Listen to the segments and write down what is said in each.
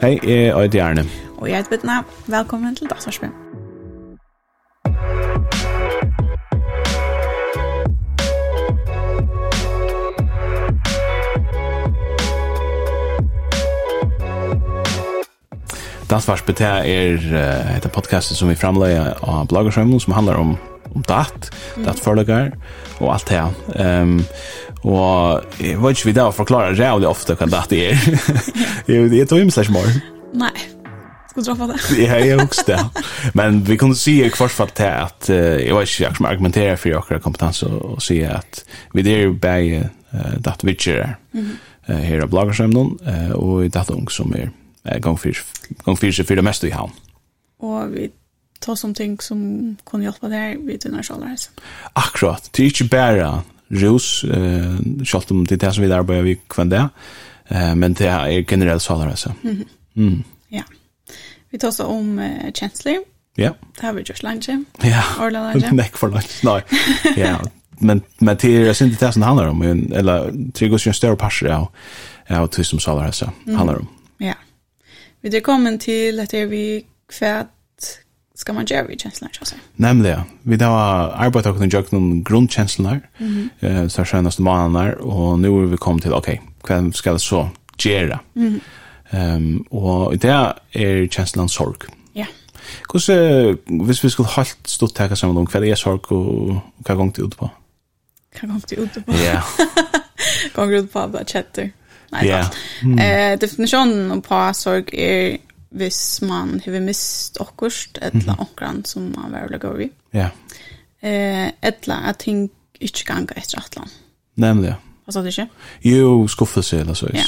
Hei, jeg er Øyde Gjerne. Og jeg heter Bitna. Velkommen til Dagsvarspil. Dagsvarspil er uh, et podcast som vi framleier av bloggerskjømmen som handler om om dat, mm. dat forlagar og alt det. Ehm um, Og jeg vet ikke vi da forklarer rævlig ofte hva det er. jeg tog imens ikke mer. Nei, skal du droppa det. ja, jeg husker det. Men vi kunne si i hvert fall til at, jeg vet ikke, jeg kan argumentere for akkurat kompetanse og og si at vi er jo bare uh, datt vitcher her. Mm -hmm. her av bloggerskjømnen, og datt ung som er uh, gang fyrir fyrir mest i havn. Og vi tar som ting som kunne hjelpe deg vid denne sjalerhelsen. Akkurat, det er ikke bare rus, eh, selv om det er det som vi arbeider vi kvann det, eh, men det er generelt salreise. Mm -hmm. Mm. Ja. Vi tar oss om uh, kjensler. Ja. Det har vi gjort lunge. Ja. Orla lunge. Nekk for lunge, nei. Ja, men, men det er ikke det som det handler om, eller det er ikke en større parsel av, av det som salreise handler om. Ja. Vi er kommet til at vi kvært ska man göra vid känslorna så säga. Nämligen, vi då har arbetat och gjort någon grundkänslor mm -hmm. eh så senaste månaderna och nu har vi kommit till okej, okay, vad ska det så göra? Mm. Ehm um, och det är känslan sorg. Ja. Yeah. Kus hvis vi skulle halt stått taka saman om vad er sorg og kva gong til ut på. Kva gong til ut på. Ja. Gong ut på at chatter. Nei. Ja. Eh definitionen på sorg er hvis man har mist okkurst, eller mm. akkurat som man var veldig over i. Ja. Eh, eller at ting ikke ganga etter atlan. Nemlig, ja. Hva sa du ikke? Jo, skuffelse, eller så. Ja.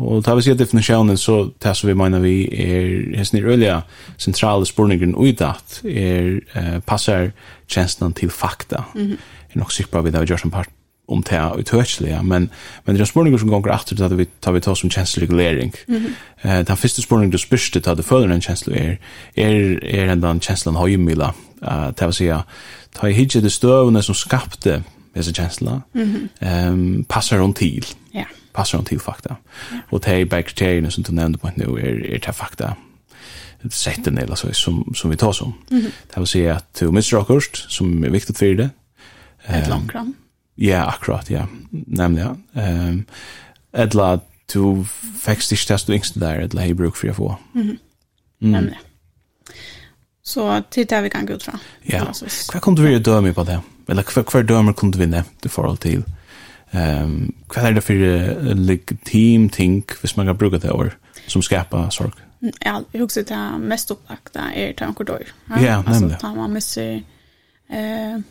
Og ta vi sier definisjonen, så det som vi mener vi er hesten i rølja sentrale spurningene utdatt, er eh, passar tjenestene til fakta. Mm -hmm. Jeg er nok sikker på at vi har gjort en part om det er utøkselig, men, men det er spørninger som gonger etter til at vi tar vi tar som kjensleregulering. Mm -hmm. uh, den første spørningen du spørste til at du føler en kjensle er, er, er en den kjenslen høymila, uh, det vil si, at ta i hitje det støvende som skapte disse kjenslene, mm -hmm. um, passer hon til. Ja. Yeah. Passer hon til fakta. Ja. Og det er bare kriteriene som du nevnte på at nå er, er det fakta sätten eller så som som vi tar som. Mm -hmm. Det vill säga att du missar akkurst som är viktigt för det. Ett långkram. Ja, akkurat, ja. Nemlig, ja. Um, edla, du fekst ikke test du yngste der, edla hei bruk for å få. Nemlig. Så til det vi kan gå ut fra. Ja. Hva kom du vilja døme på det? Eller hva, hva dømer kom du vinne i forhold til? Um, hva er det for uh, legitim ting, hvis man kan bruke det over, som skapar sorg? Ja, jeg husker det mest opplagt, er tanker dør. Ja, ja nemlig. Altså, da man mister... Uh,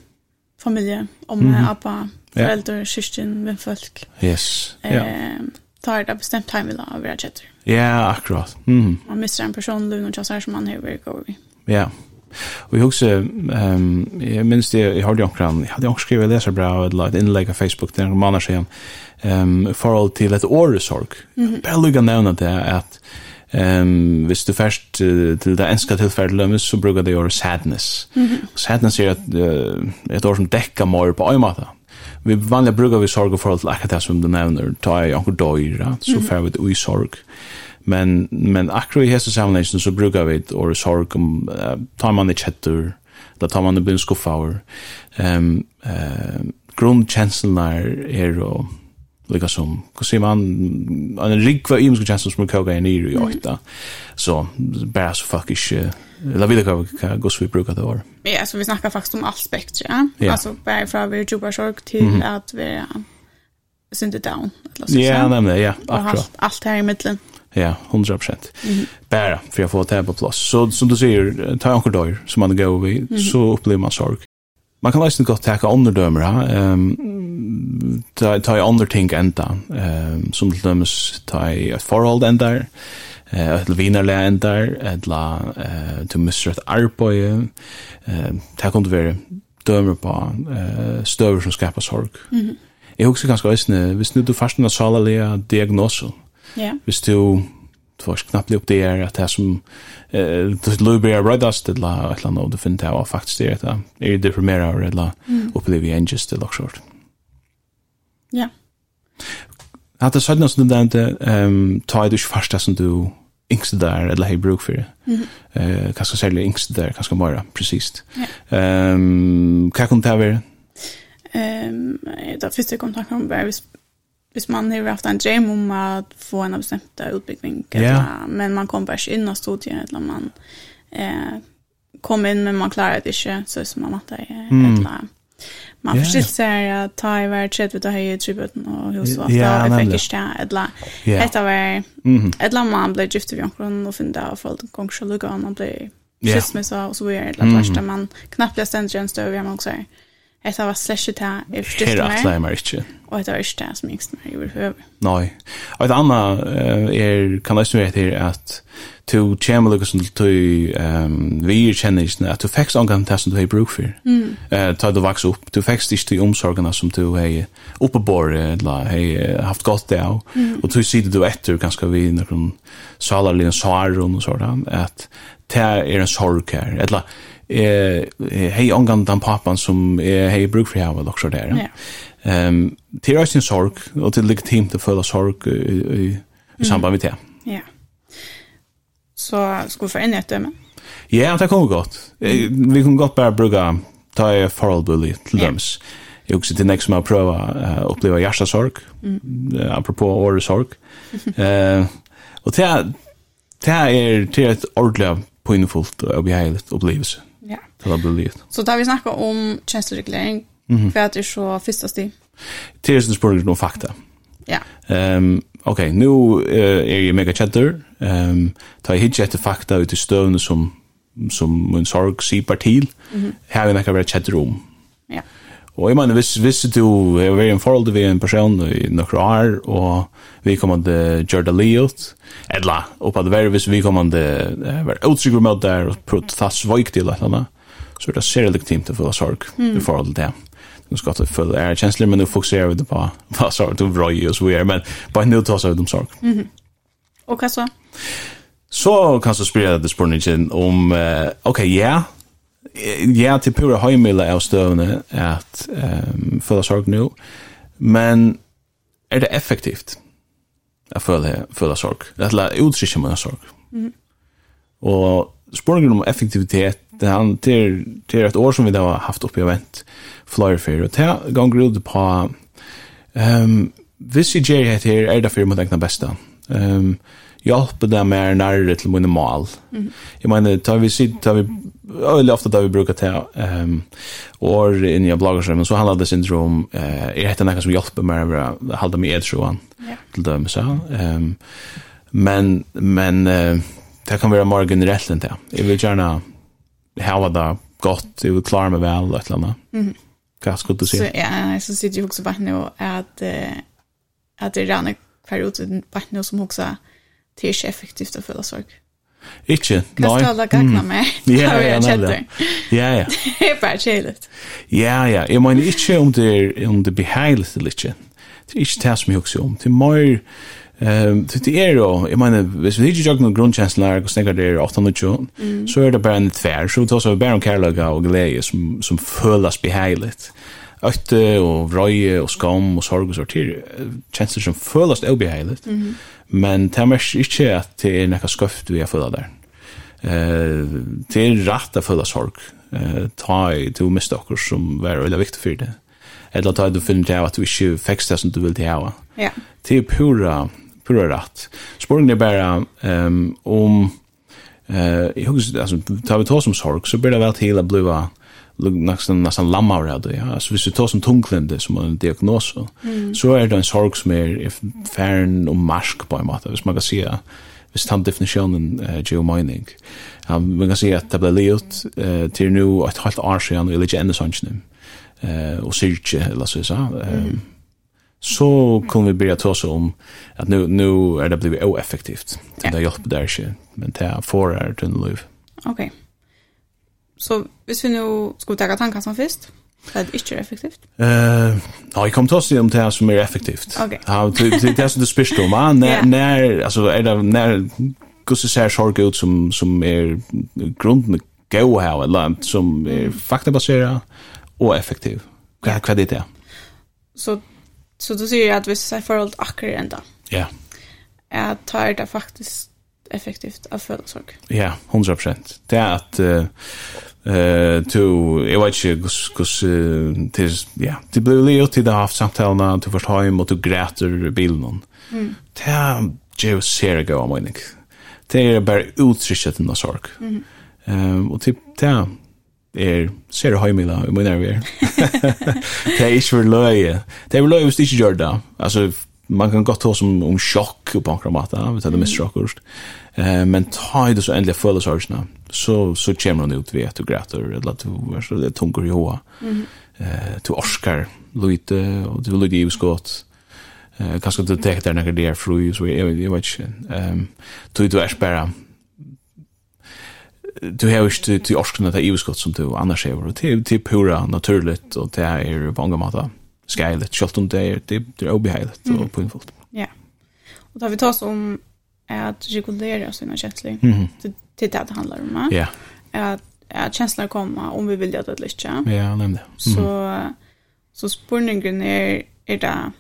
familje, om mm -hmm. appa, föräldrar, syskon, vem folk. Yes. ja. Eh. Tar det bestämt time vill av våra chatter. Ja, akkurat. Mm. Man missar en person, Luna och Chassar, som man har vi går i. Ja. Och jag också, um, jag minns det, jag hörde omkring, jag hade också skrivit läsarbra och ett inlägg på Facebook där en månad sedan, um, förhåll till ett åresorg. Mm -hmm. Bara lycka nämna det att Ehm um, hvis du først uh, til det enska tilfellet lømmes, så brukar det ordet sadness. Mm -hmm. Sadness er et, uh, et ord som dekker mer på en. Vi vanliga brukar vi sorg for alt akkurat det som du nevner, ta i anker døyra, så mm -hmm. fer vi ui sorg. Men, men akkurat i hese sammenhengen så brukar vi et ordet sorg om, uh, tar man i kjettur, da tar man i bunn skuffaur. Um, uh, Grundkjenslene er, er og lika som, hva ser man, en rikva imenske chans som er koga i i åtta, så bare så fuck is la vida hva, gå så vi brukar det var Ja, så vi snackar faktiskt om allt spektrum, ja? alltså bara från vi er jobarsorg till mm -hmm. at vi synte down, eller Ja, nemlig, ja, akkurat. allt här i mitten Ja, 100 prosent. Mm -hmm. Bara för att få det här på plats. Så som du säger, ta en kort som man går vid, mm -hmm. så upplever man sorg man kan nästan gott ta underdömer ehm ta ta under ting ända ehm som till dömes ta i ett förhåll ända eh ett vinerle ända ett la eh till missrätt arboje ehm ta kunde vara dömer på eh stöver som skapar sorg. Mhm. Jag också ganska ösne, visst nu du fastnar salalea diagnoser. Ja. Visst du det var knappt upp det är att det som eh det Blueberry Rodas det la ett land av det fint här faktiskt det är det är det primära av la upplever jag just det lock short. Ja. Hade så något som det ehm tar du fasta som du yngste där eller hej bruk för det. Eh kanske sälja yngste där kanske bara precis. Ehm kan kan ta vara Ehm um, da første kom tanken om var hvis hvis man har haft en dröm om att få en bestämd utbyggning yeah. men man kommer bara in i studier eller man eh, kom in men man klarar det inte så som man väntar mm. eller man yeah. förstår sig att ta i var tredje utav höjer tributen och hos och yeah, jag fick inte eller yeah. ett av er eller man blir gift vid omkron och finna och folk och konkurser lugga och man blir skilsmässa och så vidare eller mm. man knappt blir ständigt en stöv man också Hetta var slæsje ta er forstyrst meg. Her atleir meg ikke. Og hetta var ikke det som yngst meg over høver. Nei. Og et anna er, kan jeg snurre etter at to kjemme lukka som du um, vir kjennisene, at du fekst omgang til som du har bruk for. Mm. Uh, ta du vaks opp, du fikk ikke de omsorgene som du hei oppebore, eller hei haft godt det av. Mm. Og du sier du etter ganske vi noen salarlige sarer og sånn, at det er en sorg her. Eller eh hej angan den pappan som är hej bruk för jag också där. Ehm till oss en sorg och till legitimt att följa sorg i, i samband med det. Ja. Så ska vi få inn i et døme? Ja, det kommer gott. Vi kan gott bara bruka ta i förhållbully till døms. Jeg också til nästa som jag prövar uh, uppleva hjärtasorg, mm. apropå åresorg. uh, och det er, det er til är ett ordentligt, og och opplevelse. upplevelse. Ja. Det var billigt. Så där vi snackar om känsloreglering. Mm -hmm. För att det är så första steg. Tillsen spår nu fakta. Ja. Ehm um, okej, okay, nu uh, är ju mega chatter. Ehm um, ta hit jätte fakta ut i stövna som som en sorg sipar till. Mm -hmm. Här är mega chatter om. Ja. Og jeg mener, hvis, hvis du er vært i en forhold til en person i noen år, og vi kommer til gjøre det livet, eller oppe det det hvis vi kommer til å være utsikker med der, og prøve å ta svøk til et eller annet, så er det særlig legitimt å føle sorg mm. i forhold til det. Nu ska jag följa är känslor men nu fokuserar vi på vad sorg du vroj och så vidare men bara nu tar sig ut om sorg. Mm -hmm. Och vad så? Så kan du spela det spurningen om uh, okej okay, ja, yeah, ja, til pura høymila av støvne at um, føla sorg nu, men er det effektivt at føla, føla sorg? Det er utrykje med sorg. Mm. Og spørsmålet om effektivitet, det er, det er et år som vi da har haft oppi og vent flyer fyrir, og det ganger ut på um, hvis vi gjør her, er det fyrir mot egna besta. Um, hjelpe dem mer nærere til mine mål. Mm. Jeg mener, tar vi sitt, tar vi, øyelig ofte da vi bruker til um, år inn i bloggerstrømmen, så handler det sin om, uh, jeg heter noen som hjelper meg å holde meg edtroen yeah. til dem, så. Um, men, men uh, det kan være mer generelt enn det. Jeg vil gjerne hava det godt, jeg vil klare meg vel, et eller annet. Mm. Hva skulle du si? Så, ja, så sitter jeg også bare nå at, uh, at det er rannet hver ut, bare nå som også, uh, det är inte effektivt att fylla sorg. Ikke, nei. Kan ståle gagna meg. Ja, ja, ja. Ja, ja. Det er bare kjellet. Ja, ja. Jeg mener ikke om det er, om det beheilet eller ikke. Det er ikke det som jeg husker om. Det er mer, um, det er jo, jeg mener, hvis vi ikke gjør noen grunnkjensler, og snakker det er 8-9, så er det bare en tvær. Så det er også bare om kærløyga og glede som, som føles beheilet. Ja øtte og vrøye og skam og sorg og sortir kjenslur som følast obeheiligt mm -hmm. men det er ikke at det er nekka skøft vi har føla der eh, det er rett å føla sorg. Eh, ta i to miste okkur som var veldig viktig for det eller ta i du finner til at du ikke fikk det som du vil til hava. Ja. det er pura pura rett spørgen er bare um, om eh, jeg husker, altså, tar vi ta som sorg så blir det vel til å bliva nästan nästan lamma av det. Ja. Så hvis vi tar som tungklinde som en diagnos, mm. så er det en sorg som er færen og marsk på en måte, hvis man kan si det. Hvis han definisjonen uh, geomining. Ja, man kan si at det ble livet uh, til nå et halvt år siden, eller ikke enda sånn, uh, og syrke, eller så jeg sa. Um, så kom vi börja ta oss om att nu nu är det blivit oeffektivt. Det där hjälper där inte, men det får är den liv. Okej. Okay. Så hvis vi nå skulle ta tankene som først, så er det ikke effektivt? Uh, ja, no, jeg kom til å si om det som er effektivt. Okay. Ja, det, det er som du spørst om, nær, nær, altså, er det, nær, hvordan ser sorg ut som, som er grunden gå her, eller som er faktabaseret og effektiv. Hva, hva er det? Så, så du sier at hvis jeg forhold akkurat enda, ja. Yeah. at tar det faktisk effektivt av födelsorg. Ja, 100 procent. Det är att eh uh, to jag vet inte uh, tills ja, det blev ju till det haft samtalen, när du först hem och du gråter bilen. Mm. Det är ju ser gå om mening. Det är bara uttrycket den sorg. Mm. Um, och typ det er ser heimila i min nerver. Det er ikke for løye. Det er løye hvis det ikke gjør det. Altså, man kan godt ta som om sjokk på akkurat måte, vi tar det mest sjokkost. Mm Eh men ta i det så ändliga fulla. Så så kommer hon ut vet du gråter eller att hon är så det tungur i hoa. Mm. Eh till Oscar Luite och till Luite Scott. Eh kanske det täcker där några där fru så jag vet inte. Ehm du du är bara du har ju till Oscar det Scott som du annars är och till till pura naturligt och det är på många måter. Skylet, Shelton Day, det är obehagligt och på en fot. Ja. Og da vi tar oss om att regulera sina känslor. Mm. Det det det handlar om. Ja. Att att känslor kommer om vi vill göra det att lycka. Ja, nämnde. Mm. Så så spurningen är är det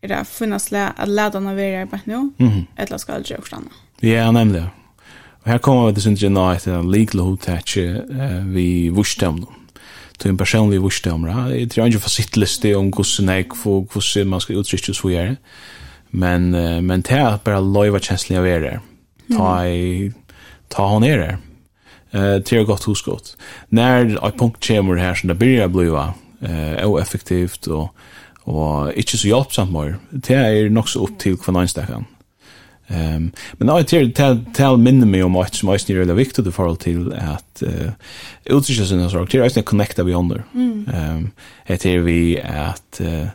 är det finnas lä att lära när vi är på nu. Mm. Eller ska det också stanna. Ja, nämnde. Och här kommer vi det sin genite en legal hotach vi vurstam. til en personlig vurstam. Det är ju inte för sitt liste om hvordan jeg får, hvordan man ska uttrycka sig så gärna. Men uh, men det är bara lojva känslan av er där. Ta i, ta hon er där. Eh tre gott huskott. När jag punkt kommer här som det blir bli uh, och effektivt och och inte så hjälpsamt mer. Det är nog så upp till kvarnstackan. Ehm um, men jag till till till minne mig om att som är snarare det viktiga för till att uh, utsiktsen så att till att connecta vi under. Ehm um, heter vi att uh,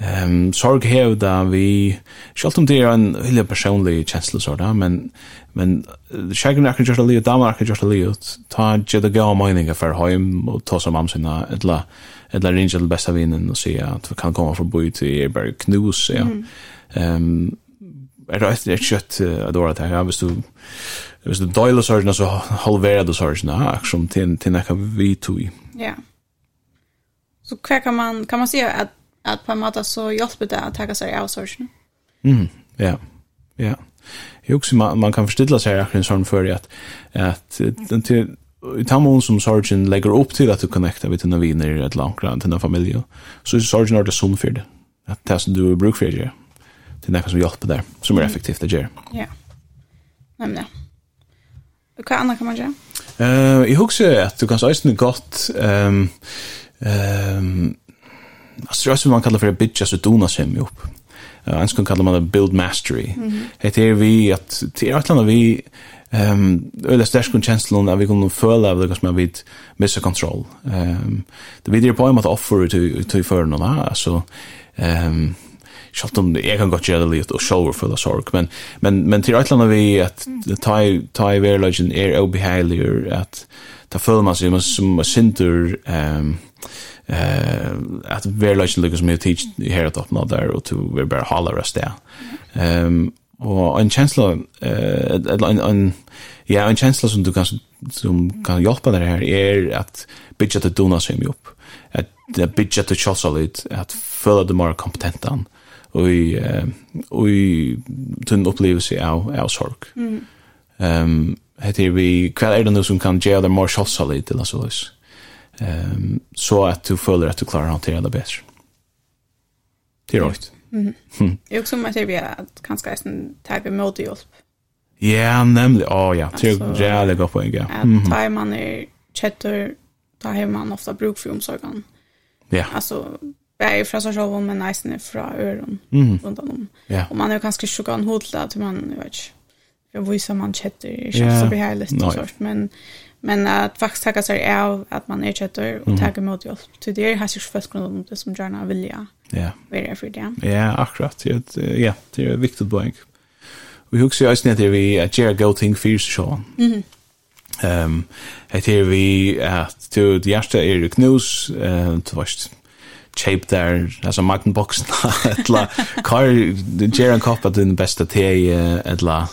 Ehm sorg här där vi skalt om det är en hela personlig känsla så där men men shaken jag kan just leave down kan just leave ta ju the gå mining för hem och ta som mamma sina eller eller ringa det bästa vinnen och se att vi kan komma förbi till berg Knus ja. Ehm er det ett kött adora ta ja hvis du hvis du dåliga sorgen så halvera du sorgen här som till till näka vi tog. Ja. Så kvar kan man kan man se att at på en måte så hjelper det å ta seg av sorgene. Mm, ja, ja. Jeg husker man, man kan forstille seg akkurat en sånn før at, at til, i tammen som sorgen legger opp til at du connecta med dina viner i et langt grann, dine familie, så er sorgen er det sånn for det. At det som du bruker for det, det är något som hjälper där. som er effektivt att göra. Ja, nemlig. Hva annet kan man gjøre? Uh, jeg husker at du kan så eisne godt um, um, alltså jag man kallar för att bitcha så dona sig upp. Uh, ens kan kalla man det build mastery. Mm -hmm. Det är vi att det är att vi ehm um, eller stärsk kun känslan att vi kunde føla av det som vi missa kontroll. Ehm um, det vidare på att offer till till för någon alltså ehm um, om jeg kan godt gjøre det litt og sjølver full av sorg, men, men, men til et vi at ta i verleggen er obehagelig at ta føler man seg som synder um, eh att verkligen mye med i her att öppna der, og til vi bare hålla oss det. Um, og en kjensla, uh, en en ja en kjensla som du kan som kan hjälpa dig här är att bidja till dona sig upp. Att bidja kjossa litt, at följa det mer kompetentan, och i uh, i den upplevelse av av sorg. Mm. Ehm heter vi kvar är det någon som kan ge det mer chassalit eller så vis. Mm um, så att du följer att du klarar att hantera det bättre. Det är rätt. Mm. Jag också man ser vi att kanske en typ av modhjälp. Ja, nämligen. Åh ja. Det är jävligt bra poäng. Ja. Att tar man är chatter, då har man ofta bruk för omsorgen. Ja. Alltså, jag är från sig själv, men nice är från öron. Mm. Runt om. Ja. Och man är ganska sjuk en hotla till man, jag vet inte. Jag visar man chatter, det känns så behärligt och sånt. Men Men att faktiskt tacka sig av att man är köttor och mm. tacka mot hjälp. Så det är här sig först om det som gärna vill ja. yeah. vara för det. Ja, akkurat. Ja, det är viktigt poäng. Vi huxar ju också att vi att göra go thing för så. Mhm. Ehm, det är vi att du det första är det knus eh du vet shape där alltså Magnum boxen eller kar Jaren Koppa den bästa te eller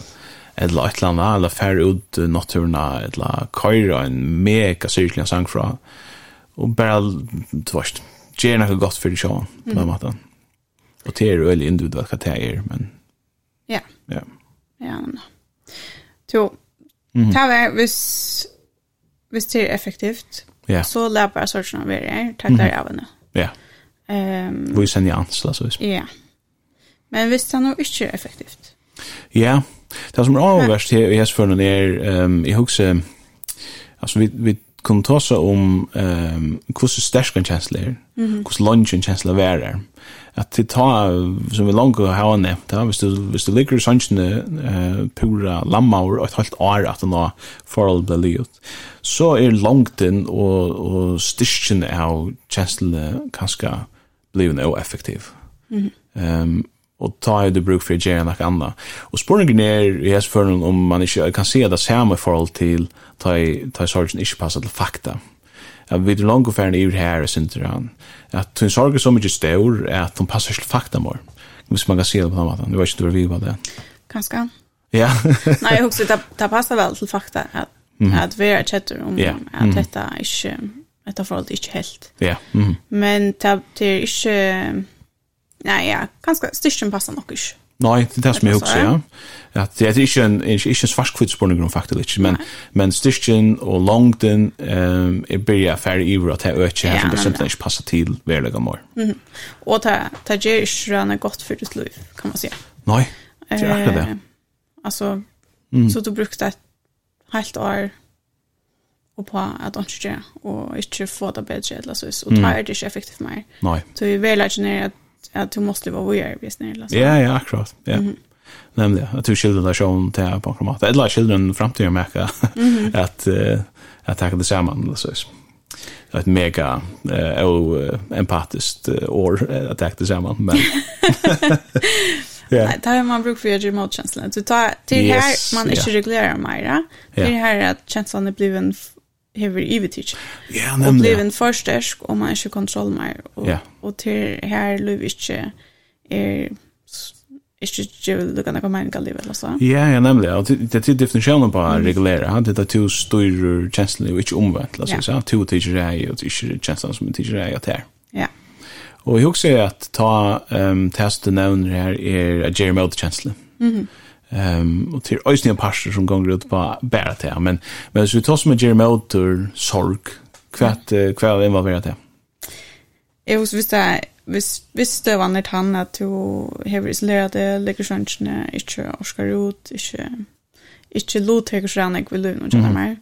eller et eller annet, eller færre ut naturna, eller køyre en mega syrkelig en sang fra, og bare, du vet, gjør noe godt for det sjåen, på den måten. Og det er jo veldig individuelt hva det er, men... Ja. Ja. Ja, men Jo, det er hvis, hvis det er effektivt, ja. så lær bare sorgene av her, takk der av henne. Ja. Um, Vi sender ansla, så visst. Ja. Men hvis det er noe ikke effektivt, Ja, Det som er avverst her i hessføren er, um, jeg husker, altså vi, vi kunne ta seg om um, hvordan stersk en kjensle er, hvordan lunge en kjensle er er. At det tar, som vi langt har ha nevnt, da, hvis, du, hvis du ligger i sannsynne uh, pura lammaur og et halvt år at den har forhold ble livet, så er langt inn og, og styrken av kjenslene kanskje blivende og effektiv. Mm -hmm. um, og ta hei det bruk for å gjøre noe annet. Og spørningen er i hans føren om man ikke kan se det samme forhold til ta i ta i sorgen ikke passer til fakta. At vi er langt og ferdig i her, synder han. At hun sorger så mye stør, at hun passer til fakta vår. Hvis man kan se det på den måten. Du vet ikke du er vi på det. Kanskje. Ja. Nei, jeg husker, det, det passer vel til fakta at, mm -hmm. at vi er kjetter om yeah. at mm -hmm. dette ikke, dette forholdet ikke helt. Ja. Yeah. Mm -hmm. Men det er ikke Nej, ja, ganska styrken passar nog inte. Nej, det är det som jag också, ja. ja det är inte en, inte en svarskvitt spårning faktiskt inte, men, men styrken och långden um, är börja färre iver att det är ökje här som det simpelthen inte passar till verliga mår. Mm. -hmm. Och det, det är inte röna gott för ditt liv, kan man säga. Nej, det är akkurat det. Alltså, mm. så du brukar ett helt år och på att inte göra och inte få det bättre eller så, och det är det inte effektivt mer. Nej. Så vi vill lära att at du måste vara vad visst när Ja, ja, akkurat. Ja. Mm -hmm. Nämligen att du skildrar där sjön till på kromat. Eller skiljer framtiden märka mm att uh, att ta det samman så ett mega eh uh, empatiskt or att ta det samman men Ja. Det har man bruk för ju mot känslan. Du tar till här man inte reglerar mer. Det här att känslan är bliven hever ivetik. Ja, nemlig. Og blev en forstersk, og man ikke kontroll mer. Og, ja. og til her løv ikke er ikke gjør du kan komme inn i livet, eller så. Ja, ja, nemlig. Og det er til definisjonen på å regulere. Det er to styrer kjenslene, og ikke omvendt, la oss si. To tidsjer er, og ikke kjenslene som tidsjer er, til her. Ja. Og jeg husker at ta um, testet nevner her er Jeremy Out-kjensle. Mhm. Mm Ehm och till ösniga pastor som gånger ut på bära till men men så vi tar som med Jeremy Otter sorg kvätt kväll in vad vi det. Jag hus visst där vis visst det var när han att du har isolerat det lägger sjönne inte Oscar ut inte inte lot jag sjön jag vill nu inte mer.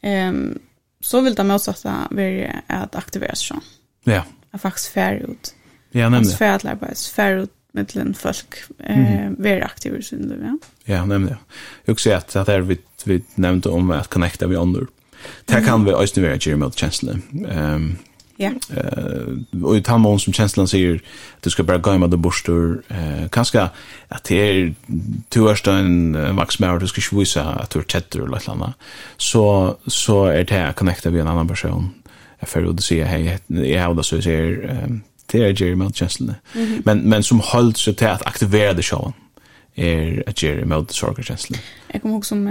Ehm så vill det motsatta vara att aktivera sig. Ja. Att faktiskt färd ut. Ja, nämligen. Färd att färd ut mittlen folk eh vara aktiva i sin liv. Ja, ja nämligen. Jag ser att det här vi vi nämnde om att connecta vi andra. Det kan vi också vara ju med känslan. Ehm Ja. Eh och ta mån som känslan säger att du ska bara gå med de borstor eh kanske att det är tvåsta en maxmär du ska ju visa att du chatter eller något annat. Så så är det här connecta vi en annan person. Jag får då se hej jag har då så säger det er Jerry Mount Chancellor. Men men som hålls så till att aktivera det showen är att Jerry Mount Sorger Chancellor. Jag kommer ihåg som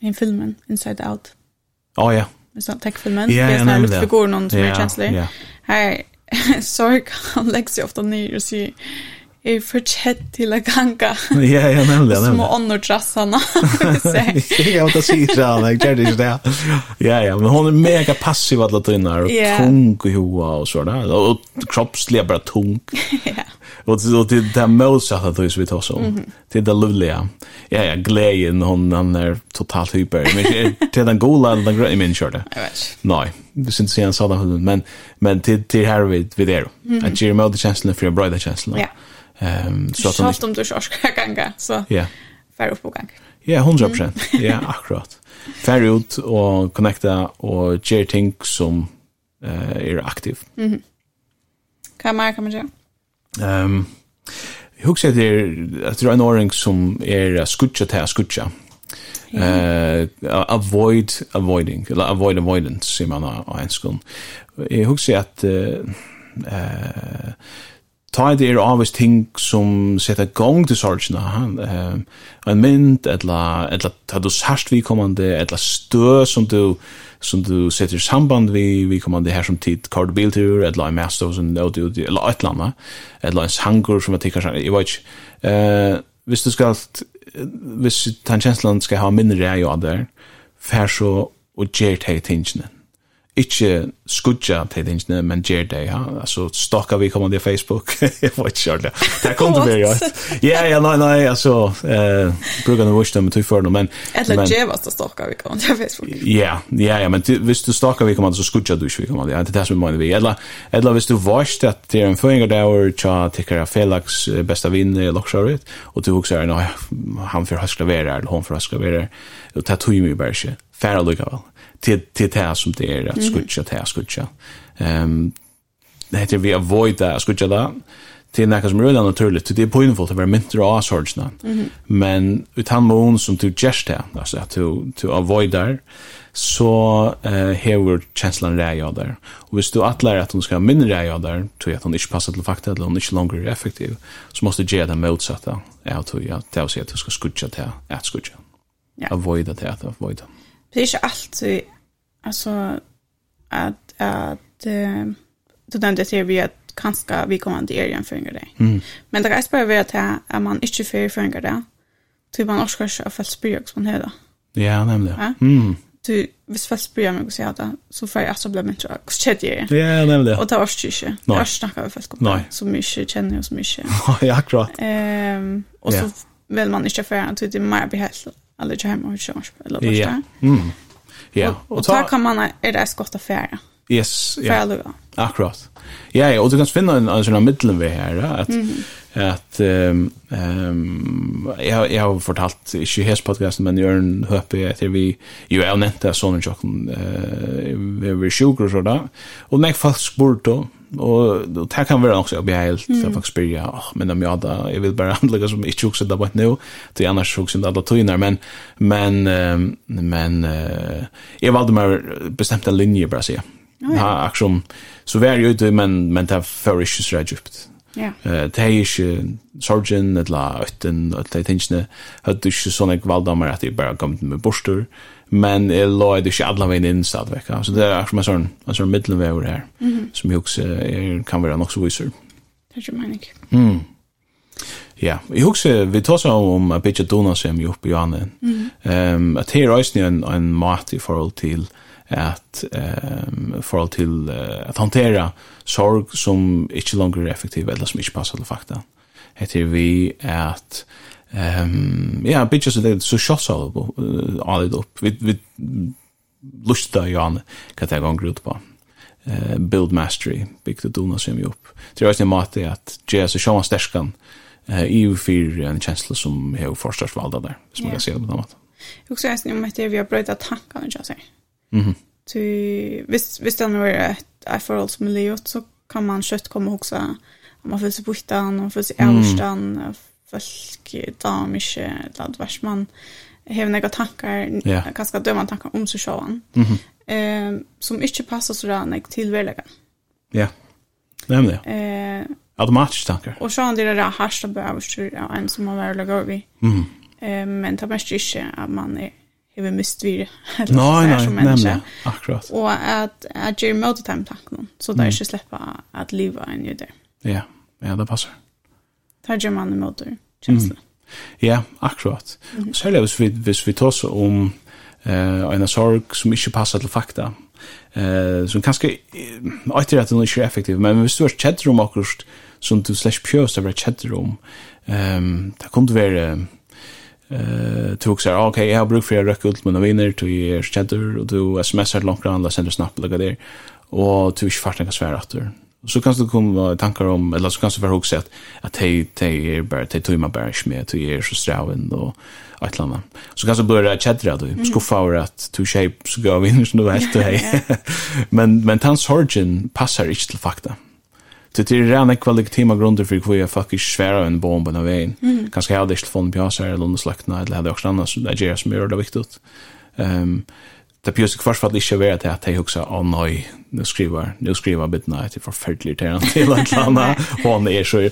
en filmen Inside Out. Oh Ja ja. Det är techfilmen. Det är en luftfigur någon som är Chancellor. Här Sorg han lägger sig ofta ner och säger är för tätt till att ganga. Ja, ja, nämligen. Som att ånder trassarna. Jag vet inte säga det, jag känner inte det. Ja, ja, men hon är mega passiv alla tynnar och yeah. tung i hoa och sådär. Och kroppsliga bara tung. ja. Och det är det motsatta då vi tar så. Det är det lovliga. Ja, ja, glädjen hon han är totalt hyper. Men det är den gola eller den gröna grejen min körde. Nej, det syns inte sen sådan men men till till här vi, vi det. Att ge mig känslan för jag bröda känslan. Ja. Ehm så att de om du ska ganga så. Ja. Fär upp på gång. Ja, 100%. Ja, akkurat. Fär ut och connecta och ge ting som eh är aktiv. Mhm. Kan man kan man göra? Ehm Jag husker det är att det är en åring som är skutcha till skutcha. Eh avoid avoiding eller avoid avoidance ser man av en skon. Jag husker att eh ta det er avvis ting som setter gong til sorgina, uh, en mynd, eller, eller ta du sørst vi kommande, eller stø som du, som du setter samband vi, vi kommande her som tid kard biltur, eller en master som du, eller et eller annet, eller en sanger som jeg tikkar jeg vet ikke, uh, hvis du skal, hvis den kjenslan skal ha mindre rei av der, fær så og gjer teg tingene, ikke skudja til tingene, men gjør det, ja. Altså, stokka vi kommer til Facebook. jeg var ikke kjørt det. Det kom til meg, ja. Ja, ja, nei, nei, altså, eh, bruker noe vurs dem til for noe, men... Eller gjør at det stokka vi kommer til Facebook. Ja, ja, ja, men hvis du stokka vi kommer til, så skudja du ikke vi kommer til. Ja, det er det som vi mener vi. Eller, eller hvis du vars til at det er en føringer der, og tja, tikkara Felix besta vinn, i Lokshavret, og du hukser, nei, han får høskla vera, eller hon får høskla vera, og det er tog mye bare ikke færa lukka vel. Til det som det er at skutja, det her skutja. Ehm det heter vi avoid avoida skutja da, til nekka som røyla naturligt, til det er poinfullt å være myntre av sorgsna. Mm -hmm. Men utan mån som du gjerst det, altså at du, du avoidar, så eh, hever kjenslan rei av der. Og hvis du atler at hun skal ha mindre rei av der, tror jeg at hun ikke passer til fakta, eller hun ikke langer er effektiv, så måste du gjøre det motsatte, jeg tror jeg, til å si at du skal skutja til at skutja. Ja. Avoida det, at avoida. Mm det är inte alltid alltså att att uh, då den det ser vi att kanske vi kommer till igen för det. Mm. Men det är bara vet att att man inte för för det. Typ man också ska få spyrja som det då. Ja, nämligen. Ja? Mm. Du vis fast spyr mig så att så får jeg altså bli mindre jag skjedde ju. Ja, nämligen. Och det var ikke. Det var snakket vi folk Nej. Så mycket känner jag så mycket. ja, akkurat. Um, och så vill man ikke føre, det er mer behelt alla jamar och så eller vad Ja. Mm. Ja, og, og och, och kan man er det skott affär. Yes, ja. Yeah. Akkurat. Ja, ja, og du kan finna en, en sånn middelen ved her, at, mm -hmm. at um, um, jeg, jeg har fortalt, ikke i hest podcasten, men i Ørn Høpe, etter vi, jo, jeg har nevnt det, sånn tjokken, uh, vi er sjukker og sånn, og meg faktisk spurt da, og det kan være også, jeg blir helt, mm. jeg faktisk spyrir, ja, oh, men om jeg da, jeg vil bare handle som ikke hukse det bare nå, til annars hukse det alle tøyner, men, men, men, uh, jeg valgte meg bestemt en linje, bare sier, Ja, action. Så var jo ute men men det för ikke så djupt. Ja. Eh det er ikke sergeant eller ötten att det tänkte att du skulle såna kvaldammar at det bare kom med borstor men jeg låg det ikke alle veien inn så att. Så det er som en sånn en sånn sån mittelväg här som jeg også är, kan være nok så viser. Det er ikke menig. Mm. Ja, jeg husker vi tar seg om a bitch donar som er oppe i Anne. Um, at här er også en en mat i forhold til at um, forhold til uh, at hantera sorg som ikkje langer er effektiv eller som ikkje passar til fakta. Heter vi at um, ja, bitches er det så shots kjøttsalvo uh, alit up. Vi, vi lusta jan hva det er ganger ut på. Uh, build mastery, bygde dona som vi opp. Det er også en måte at Jesus er sjåan sterskan uh, i og fyr en kjensla som er jo forstarsvalda der, som man kan se det på den måten. Jeg husker jeg om at vi har brøyta tankene, ikke jeg Mhm. Mm hvis, hvis det nu er et, et forhold som er livet, så kan man kjøtt komme og huske om man føler seg bort om man føler seg avstand, mm. folk damer ikke, eller hva man har noen tanker, yeah. kanskje dømmer tanker om seg sjåan, mm -hmm. eh, som ikke passer så rannig til velgeren. Ja, det er det. Eh, Automatisk tanker. Og så det er det hardt å bli avstyr av en som man vil lage over i. Mm. Eh, men det er mest ikke at man er över mystvir eller nej, nej, som människa. Akkurat. Och att att ge mot time tanken så där mm. inte släppa att leva en ju där. Ja, ja det passar. Tar ju man mot det. Känsla. Ja, akkurat. Mm -hmm. Hvis vi hvis vi tar så om eh uh, en sorg som inte passar till fakta. Eh uh, som kanske uh, att det är inte effektiv, men hvis du har chatter om akkurat som du slash pjöst över chatter om. Ehm um, där kommer det vara Eh, tog så okej, jag har bruk för att rycka ut mina vänner till er chatter och du smsar långt grann och sender snapp lägga där. Och du är fast en svär åter. Så kan du komma tankar om eller så kan du vara också att att hej hej är bara till mig bara med till er så straven och ett landa. Så kan du börja chatta då. Skuffa över att to shape så går vi in så nu helt hej. Men men tans origin passar inte till fakta. Så det är redan ekva legitima grunder för hur jag faktiskt svärar en bomb på den vägen. Mm. Kanske hade jag inte fått en pjäser eller någon släktna eller hade också annars Nigeria som gör det viktigt. Um, det pjäser kvar för att inte vara till att jag också, åh oh, nej, nu skriver, nu skriver Midnight, det är förfärdligt irriterande till ett landa. Hon är så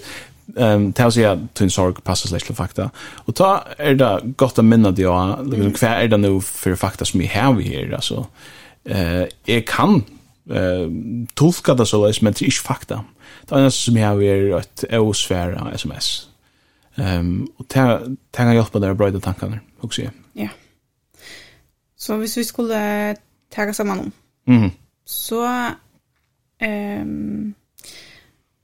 ehm tals ja tun sorg passa slash fakta. Och ta är det gott att minna det ja, liksom kvar är det nu för fakta som vi har vi här alltså. uh, jag kan eh tolka det så men det är inte fakta. Det enda som jag har är ett osfära SMS. Ehm um, och ta ta kan hjälpa där bröda tankarna också. Ja. Så hvis vi skulle ta samman om. Mm. Så ehm um,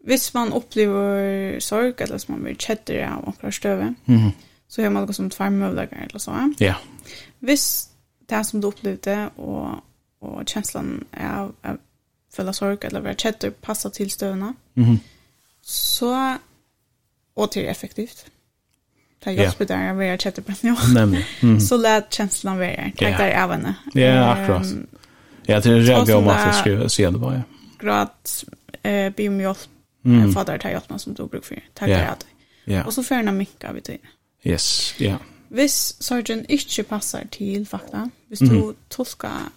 hvis man upplever sorg eller hvis man blir kjetter av akkurat støve, Mm. Så har man noe som tvær möjligheter eller så. Ja. Hvis det som du upplevde och och känslan av, av följa sorg eller vara kättor passar till stövna. Mm -hmm. Så och till effektivt. Ta jag yeah. spelar jag vara kättor på nu. Nej men. Så lät känslan vara. Tack där av henne. Ja, akkurat. Ja, det är jag om att skriver, se det bara. Grat eh be om hjälp. Mm. Fader tar hjälp som du brukar för. Tack där. Ja. Och så förna mycket av det. Yes, ja. Yeah. Hvis sorgen ikke passer til fakta, hvis du mm -hmm. tolker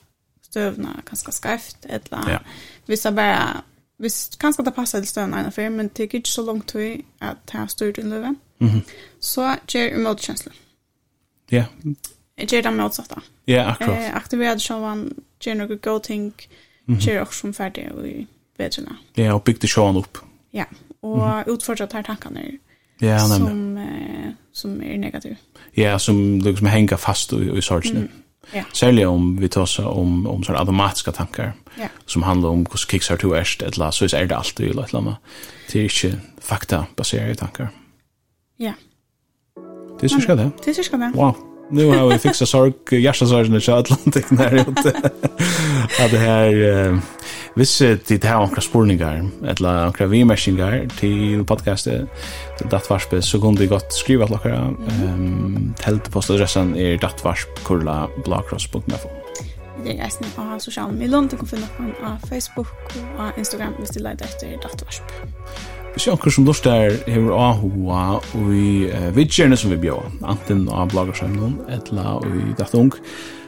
stövna ganska skarpt eller ja. vissa bara visst kanske det passar till stövna en affär men det gick inte så långt tid att ta styrt in löven. Mhm. Mm så ger emotkänsla. Ja. Jag ger dem motsatta. Ja, akkurat. Eh, aktiverade självan ger några go think ger också som färdig och i vetarna. Ja, och byggde sjön upp. Ja, och mm -hmm. utforskade här tankarna. Ja, nämligen. Som eh, som är negativ. Ja, som liksom hänger fast i, i sorgen. Mm. Ja. Særlig om vi tar om om sånne automatiske tankar ja. som handler om hur kicksar to erst eller så er det alltid eller annet. Det är inte faktabaserade tankar. Ja. Det er så det. Det er så det. Wow. Nu har vi fixat sorg, hjärtasorgen i Atlantik när ute. Att det här... Uh, Hvis det har onkra spurningar, eller onkra vimersingar til podcastet, til Dattvarspe, så kunne du godt skriva til okkara. Um, Teltepostadressen er dattvarsp.blagkross.info Det er reisende av sosiale medier, du kan finne okkara av Facebook og av Instagram hvis du leiter etter Dattvarsp. Hvis jeg onkra som lort der hever ahua og i uh, vidgjerne som vi bjør, anten av blagkrossheimnon, eller i dattung,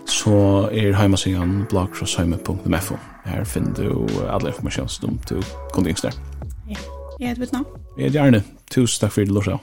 så er heimasingan blagkrossheime.fo. Her finner du alle informasjoner som du kunne yngst der. Ja, jeg heter vittna. Jeg er gjerne. Tusen takk for det, Lorsa.